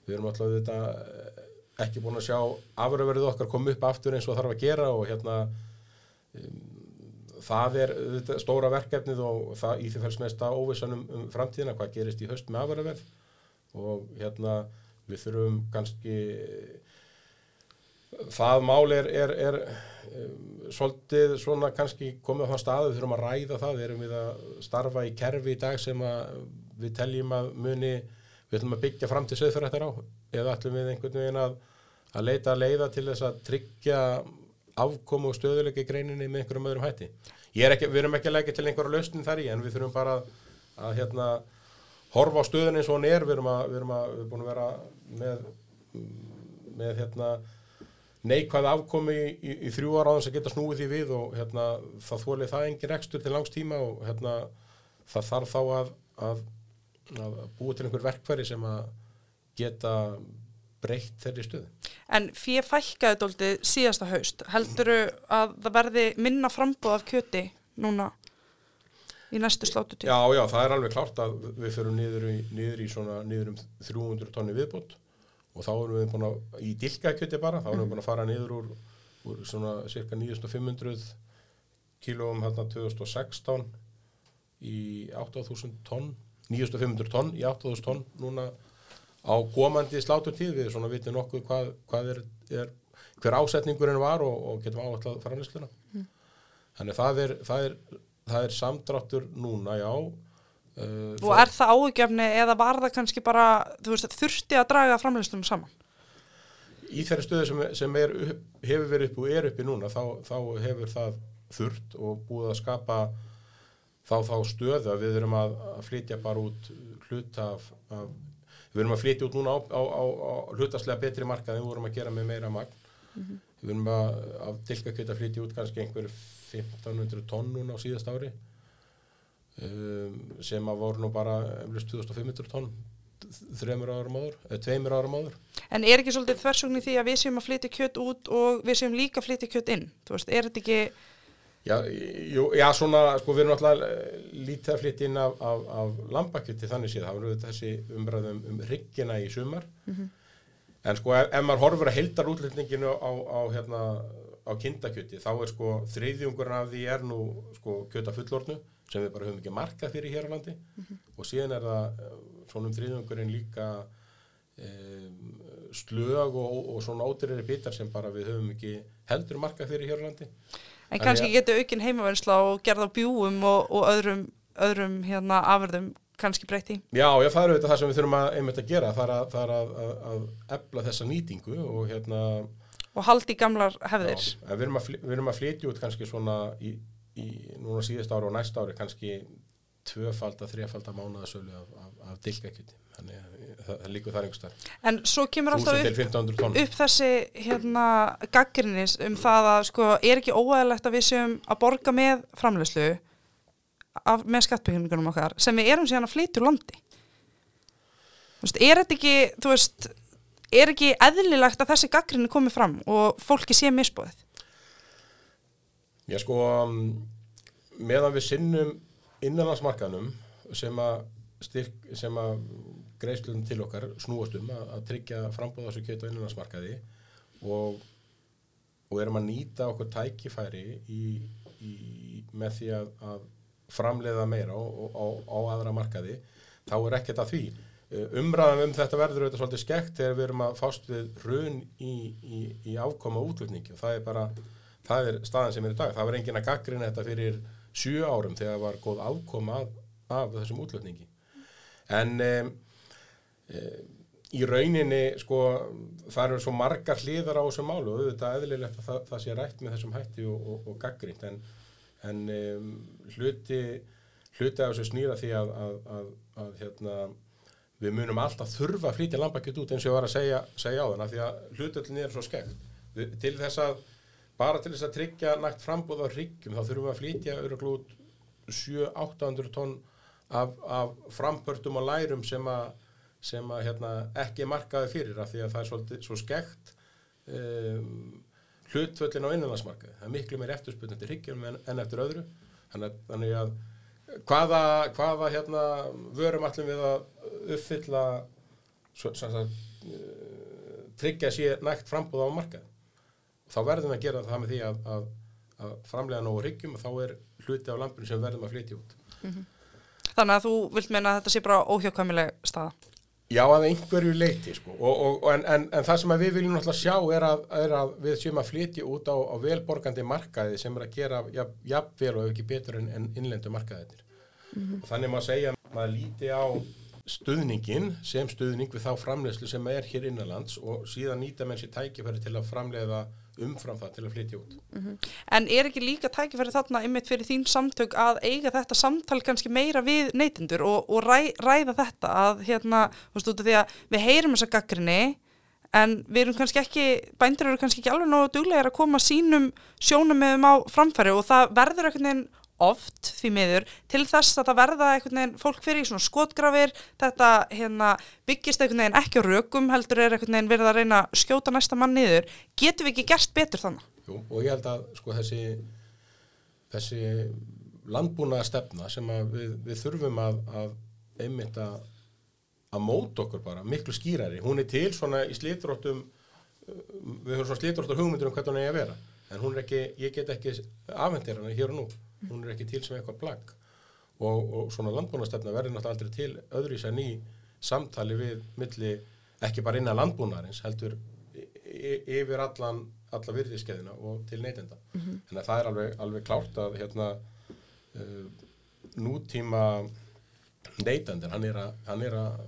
við erum alltaf auðvitað eh, ekki búin að sjá afröverið okkar koma upp aftur eins og þarf að gera og hérna um, það er auðvitað stóra verkefnið og það í því fælst mest að óvissan um, framtíðina, hvað gerist í höst með afröverð og hérna við þurfum kannski það mál er, er, er um, svolítið svona kannski komið á þann stað við þurfum að ræða það, við erum við að starfa í kerfi í dag sem við teljum að muni, við ætlum að byggja fram til söðfyrirrættar á, eða ætlum við einhvern veginn að, að leita að leiða til þess að tryggja afkomu og stöðuleika í greininni með einhverjum öðrum hætti. Ekki, við erum ekki að leggja til einhverja lausnin þar í, en við þurfum bara að, að hérna, horfa á stöðun eins og hann er, við erum að, við erum að, við búin að vera með, með hérna, neikvæð afkomi í, í, í þrjú ára á þess að geta snúið því við og hérna, það þólið það engin rekstur til langs tíma og hérna, það þarf þá að búa til einhver verkfæri sem að geta breytt þeirri stöðu. en fyrir fækkaði dóltið síðasta haust, helduru að það verði minna frambóð af kjöti núna í næstu slátutíð? Já, já, það er alveg klart að við fyrir niður í, niður í svona, niður um 300 tonni viðbót og þá erum við búin að, í dilkakjöti bara, þá erum við búin að fara niður úr, úr svona cirka 9500 kílóum hérna 2016 í 8000 tonn, 9500 tonn í 8000 tonn núna á komandi sláturtíð við svona vitum nokkuð hvað, hvað er, er hver ásetningurinn var og, og getum áallat framlýsluna þannig það er, það er það er samdráttur núna, já uh, Og er það áhugjefni eða var það kannski bara, veist, þurfti að draga framleyslunum saman? í þeirri stöðu sem, sem er, hefur verið upp og er uppi núna þá, þá hefur það þurft og búið að skapa þá, þá stöðu að við erum að, að flytja bara út hluta af, af við erum að flytja út núna á, á, á, á hlutaslega betri markað en við vorum að gera með meira magn við erum að, að dilkakjöta flytja út kannski einhver 1500 tonn núna á síðast ári um, sem að voru nú bara eflust 2500 tonn þreymur árum áður, eða tveimur árum áður En er ekki svolítið þversugni því að við séum að flytja kjött út og við séum líka að flytja kjött inn? Þú veist, er þetta ekki, Já, jú, já, svona, sko, við erum eh, lítið að flytja inn af, af, af lambakjöti þannig séð, það var auðvitað þessi umræðum um riggina í sumar. En sko, ef, ef maður horfur að heldar útlutninginu á, á, hérna, á kindakjöti, þá er sko þriðjungurinn af því er nú sko kjöta fullornu, sem við bara höfum ekki markað fyrir hér á landi. Og síðan er það eh, svona um þriðjungurinn líka um, slög og, og svona ódýrari bitar sem bara við höfum ekki heldur markað fyrir hér á landi en kannski að- getur aukin heimaverðsla og gerða á bjúum og, og öðrum, öðrum hérna afverðum kannski breytti? Já, já, það er auðvitað það sem við þurfum að einmitt að gera, það er að, það er að, að, að efla þessa nýtingu og hérna, Og haldi gamlar já, hefðir? en við erum, að, fly- að flytja út kannski svona í, í núna síðast ári og næsta ári kannski tvöfalda, þrefalda mánuðasölu af, af, af dilgakjöti, þannig að það, líkur þar einhvers þar, En svo kemur alltaf 1000 upp til 1500 tonn. upp þessi hérna gaggrinis um það að sko er ekki óæðilegt að við séum að borga með framleyslu af, með skattbyggingunum okkar sem við erum síðan að flytja úr landi? Veist, er þetta ekki þú veist, er ekki eðlilegt að þessi gaggrinni komi fram og fólki sé misbóðið Já, sko, meðan við sinnum innanlandsmarkanum sem að styrk, sem að greiðslunum til okkar snúast um að, að tryggja frambúða þessu kjötu á innanlandsmarkaði og, og erum að nýta okkur tækifæri í, í, með því að, að framleiða meira og, og, á, aðra markaði, þá er ekkert að því. Eh, Umræðan um þetta verður auðvitað svolítið skekt þegar við erum að fást við raun í, í, í afkoma útlutningi og það er bara, það er staðan sem er í dag. Það var engin að gaggrina þetta fyrir sjö árum þegar var góð afkoma af, af þessum útlutningi. En um, í rauninni sko það eru svo margar hliðar á þessu málu og auðvitað eðlilegt að það, það sé rætt með þessum hætti og, og, og gaggrind en, en um, hluti hluti af þessu snýra því að, að, að, að hérna, við munum alltaf þurfa að flytja lambakjöt út eins og ég var að segja, segja á þann því að hlutöldin er svo við, til þess að bara til þess að tryggja nægt frambúð á ryggjum þá þurfum við að flytja öruglu út 7-800 tonn af, af frambörtum og lærum sem að sem að hérna, ekki markaði fyrir af því að það er svolítið, svo skekt um, hlutföllin á innanlandsmarkaði. Það er miklu meir eftirspurnandi hyggjum en, en eftir öðru. Þannig, þannig að hvaða, hvaða hérna, vörum ætlum við að uppfylla svo, svo, uh, tryggja sér nægt frambúð á markaði. Þá verðum við að gera það með því að, að, að framlega nógu hyggjum og þá er hluti á lampinu sem verðum að flytja út. þannig að þú vilt meina að þetta sé bara óhjákvæmileg staða Já, að einhverju leiti, sko. Og, og, en, en, en það sem við viljum náttúrulega sjá er að, er að við séum að flytja út á, á velborgandi markaði sem er að gera jafn, jafn vel og ekki betur en, en innlendu markaðir. Og þannig má segja að maður líti á stuðningin sem stuðning við þá framleiðslu sem er hér innanlands og síðan nýta menn sér tækifæri til að framleiða umfram það til að flytja út. En er ekki líka tækifæri þarna ymmit fyrir þín samtök að eiga þetta samtal kannski meira við neytendur og, og ræ, ræða þetta að hérna, þú veist, út af því að við heyrum þessa gaggrinni en við erum kannski ekki, bændur eru kannski ekki alveg nógu duglegir að koma sínum sjónum meðum á framfæri og það verður einhvern veginn oft því miður til þess að það verða einhvern veginn fólk fyrir í svona skotgrafir þetta hérna, byggist einhvern veginn ekki á rökum heldur er einhvern veginn verið að reyna að skjóta næsta mann niður getum við ekki gert betur þannig? Jú, og ég held að sko þessi, þessi landbúnaða stefna sem við, við þurfum að, að einmitt að, að móta okkur bara miklu skýrari. Hún er til svona í slítróttum, við höfum svona slítróttur hugmyndur um hvernig hún er að vera. En hún er ekki, ég get ekki afhendir hana hér og nú. Hún er ekki til sem eitthvað plagg. Og, og svona landbúnaðstefna verður náttúrulega aldrei til öðru í ný samtali við milli ekki bara innan landbúnaðarins heldur yfir allan alla virðiskeðina og til neytenda mm -hmm. en það er alveg, alveg klárt að hérna uh, nútíma neytendir, hann er að, hann er að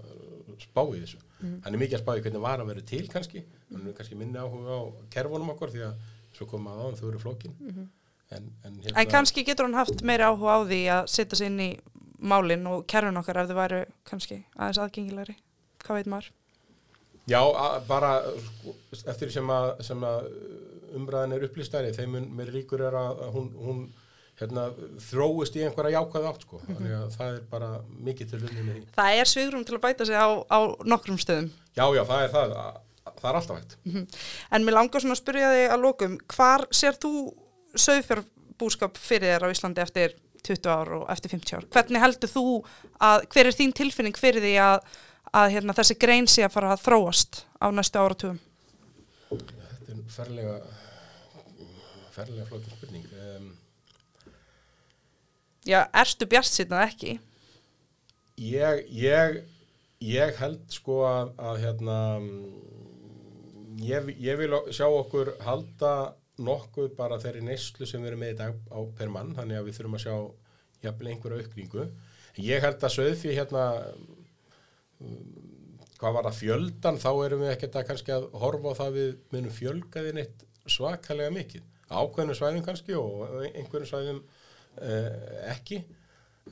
spá í þessu mm hann er mikið að spá í hvernig var að vera til kannski hann er kannski minni áhuga á kerfunum okkur því að svo koma að áðan þau eru flókin mm -hmm. En, en, hérna, en kannski getur hann haft meiri áhuga á því að setja sér inn í málinn og kerfun okkar ef þau væru kannski aðeins aðgengilegri hvað veit maður? Já, bara sko, eftir sem að, sem að umræðin er upplýstæri þeim með ríkur er að hún, hún hérna, þróist í einhverja jákvæð átt sko. mm -hmm. það er bara mikið til unni. Það er svigrum til að bæta sig á, á nokkrum stöðum. Já, já, það er það það er alltaf hægt. Mm -hmm. En mér langar svona að spyrja þig að lókum, hvar sér þú sögfjörbúskap fyrir þér á Íslandi eftir 20 ár og eftir 50 ár? Hvernig heldur þú að, hver er þín tilfinning fyrir því að að hérna, þessi grein sé að fara að þróast á næstu áratugum? Þetta er ferlega ferlega flóttur spurning um, Já, erstu bjart sýtnað ekki? Ég, ég ég held sko að, að hérna ég, ég vil sjá okkur halda nokkuð bara þeirri neyslu sem við erum með í dag á per mann, þannig að við þurfum að sjá jafnvel einhverju aukningu. Ég held að söðfí hérna hvað var að fjöldan þá erum við ekkert að kannski að horfa á það við munum fjölgaðin eitt svakalega mikið. Ákveðnum svæðum kannski og einhverjum svæðum eh, ekki.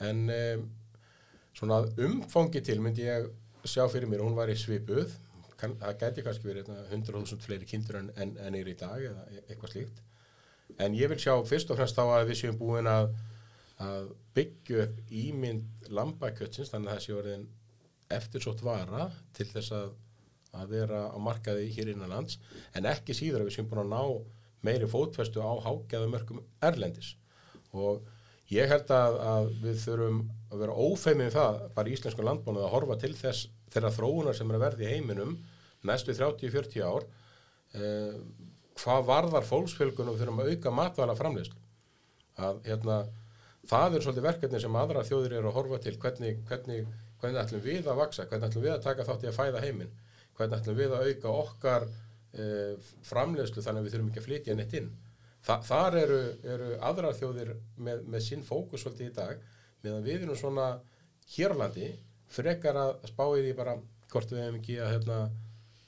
En eh, svona umfangi til myndi ég sjá fyrir mér. Hún var í svipuð kann, það gæti kannski verið 100.000 hérna, fleiri kindur en, en, en er í dag eða e-, eitthvað slíkt. En ég vil sjá fyrst og fremst þá að við séum búin að, að byggja upp ímynd lambakjötsins þannig að það sé orðin eftirsótt vara til þess að, að vera á markaði hér innan lands. En ekki síður að við séum búin að ná meiri fótfestu á hágæðamörkum erlendis. Og ég held að, að við þurfum að vera ófeimið það bara íslensku landbónuð að horfa til þess þeirra þróunar sem er að verði í heiminum næstu 30-40 ár eh, hvað varðar fólksfjölgunum fyrir að auka matvæla framleyslu að hérna það er svolítið verkefni sem aðra þjóðir eru að horfa til. Hvernig, hvernig hvernig ætlum við að vaksa, hvernig ætlum við að taka þátt í að fæða heiminn, hvernig ætlum við að auka okkar e, framlegslu þannig að við þurfum ekki að flytja neitt inn. Þa, þar eru, eru aðrar þjóðir með, með sinn fókus svolítið í dag, meðan við erum svona hérlandi frekar að spá í því bara hvort við hefum ekki að hérna,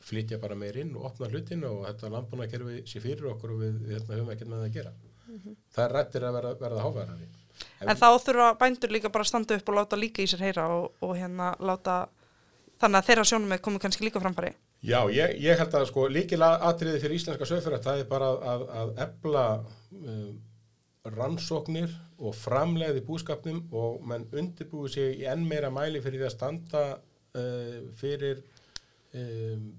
flytja bara meir inn og opna hlutin og þetta landbúna kerfi sér fyrir okkur og við hérna, höfum ekkert með það að gera. Mm -hmm. Það er rættir að verða, verða hávæðari. En, en þá þurfa bændur líka bara að standa upp og láta líka í sér heyra og, og hérna láta þannig að þeirra sjónum með komu kannski líka framfari. Já, ég, ég held að sko líkilega atriði fyrir íslenska sögfæra það er bara að, að ebla um, rannsóknir og framleiði búskapnum og mann undirbúið sig í enn meira mæli fyrir því að standa uh, fyrir um,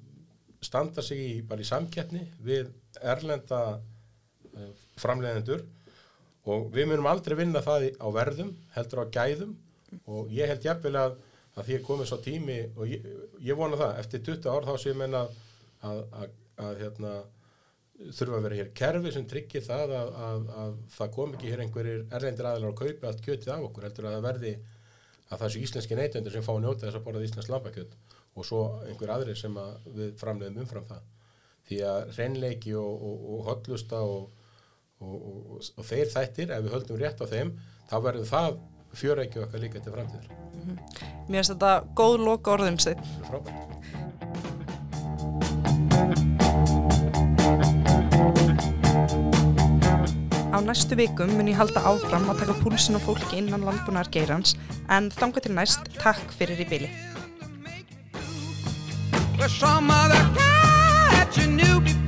standa sig í, í samkeppni við erlenda uh, framleiðendur og við munum aldrei vinna það á verðum, heldur á gæðum og ég held jafnvel að, að því að komið svo tími og ég, ég vona það, eftir 20 ár þá séum en að, að, að hérna, þurfa að vera hér kerfi sem tryggir það að það kom ekki hér einhverjir erlendir aðlar að kaupa allt kjötið af okkur, heldur að það verði að það sé íslenski neytendur sem fá að njóta þess að borða íslensk lambakjöt og svo einhver aðri sem við framleiðum umfram það. Því að reynleiki og, og, og hotlusta og og, og, og þeir þættir, ef við höldum rétt á þeim þá verður það fjörækju okkar líka til framtíður mm -hmm. Mér finnst þetta góð loka orðum sig Á næstu vikum mun ég halda áfram að taka púlsin og fólki innan landbúnar geirans en þanga til næst, takk fyrir í wish all mother cat you knew before.